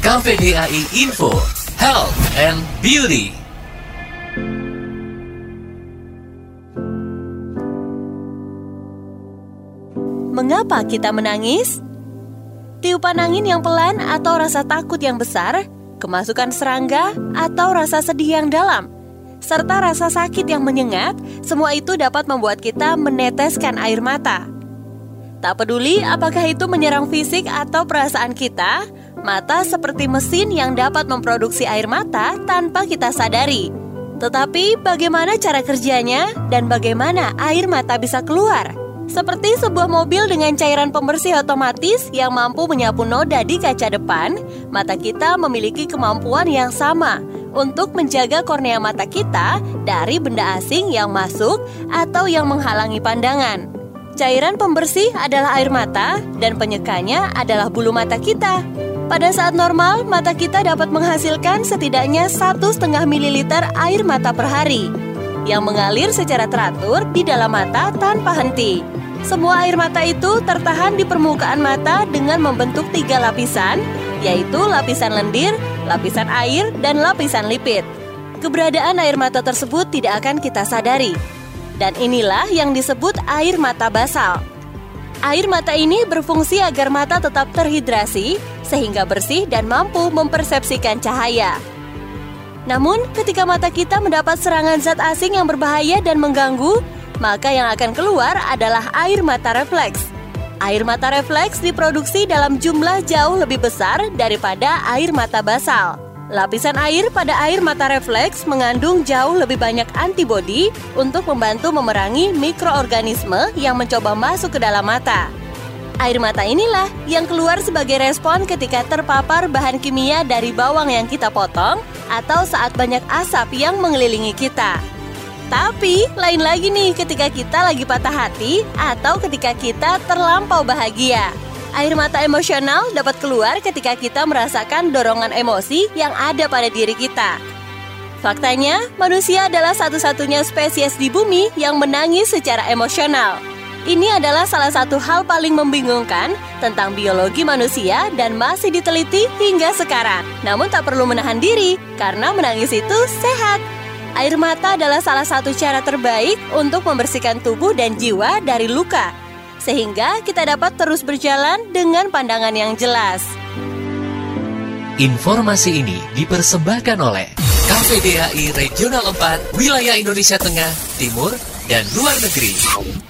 KVDAI Info, Health and Beauty. Mengapa kita menangis? Tiupan angin yang pelan atau rasa takut yang besar, kemasukan serangga atau rasa sedih yang dalam, serta rasa sakit yang menyengat, semua itu dapat membuat kita meneteskan air mata. Tak peduli apakah itu menyerang fisik atau perasaan kita, mata seperti mesin yang dapat memproduksi air mata tanpa kita sadari. Tetapi bagaimana cara kerjanya dan bagaimana air mata bisa keluar? Seperti sebuah mobil dengan cairan pembersih otomatis yang mampu menyapu noda di kaca depan, mata kita memiliki kemampuan yang sama untuk menjaga kornea mata kita dari benda asing yang masuk atau yang menghalangi pandangan. Cairan pembersih adalah air mata dan penyekanya adalah bulu mata kita. Pada saat normal, mata kita dapat menghasilkan setidaknya 1,5 ml air mata per hari yang mengalir secara teratur di dalam mata tanpa henti. Semua air mata itu tertahan di permukaan mata dengan membentuk tiga lapisan, yaitu lapisan lendir, lapisan air, dan lapisan lipid. Keberadaan air mata tersebut tidak akan kita sadari. Dan inilah yang disebut air mata basal. Air mata ini berfungsi agar mata tetap terhidrasi, sehingga bersih dan mampu mempersepsikan cahaya. Namun, ketika mata kita mendapat serangan zat asing yang berbahaya dan mengganggu, maka yang akan keluar adalah air mata refleks. Air mata refleks diproduksi dalam jumlah jauh lebih besar daripada air mata basal. Lapisan air pada air mata refleks mengandung jauh lebih banyak antibodi untuk membantu memerangi mikroorganisme yang mencoba masuk ke dalam mata. Air mata inilah yang keluar sebagai respon ketika terpapar bahan kimia dari bawang yang kita potong atau saat banyak asap yang mengelilingi kita. Tapi lain lagi nih ketika kita lagi patah hati atau ketika kita terlampau bahagia. Air mata emosional dapat keluar ketika kita merasakan dorongan emosi yang ada pada diri kita. Faktanya, manusia adalah satu-satunya spesies di bumi yang menangis secara emosional. Ini adalah salah satu hal paling membingungkan tentang biologi manusia dan masih diteliti hingga sekarang. Namun tak perlu menahan diri, karena menangis itu sehat. Air mata adalah salah satu cara terbaik untuk membersihkan tubuh dan jiwa dari luka, sehingga kita dapat terus berjalan dengan pandangan yang jelas. Informasi ini dipersembahkan oleh KPDAI Regional 4, Wilayah Indonesia Tengah, Timur, dan Luar Negeri.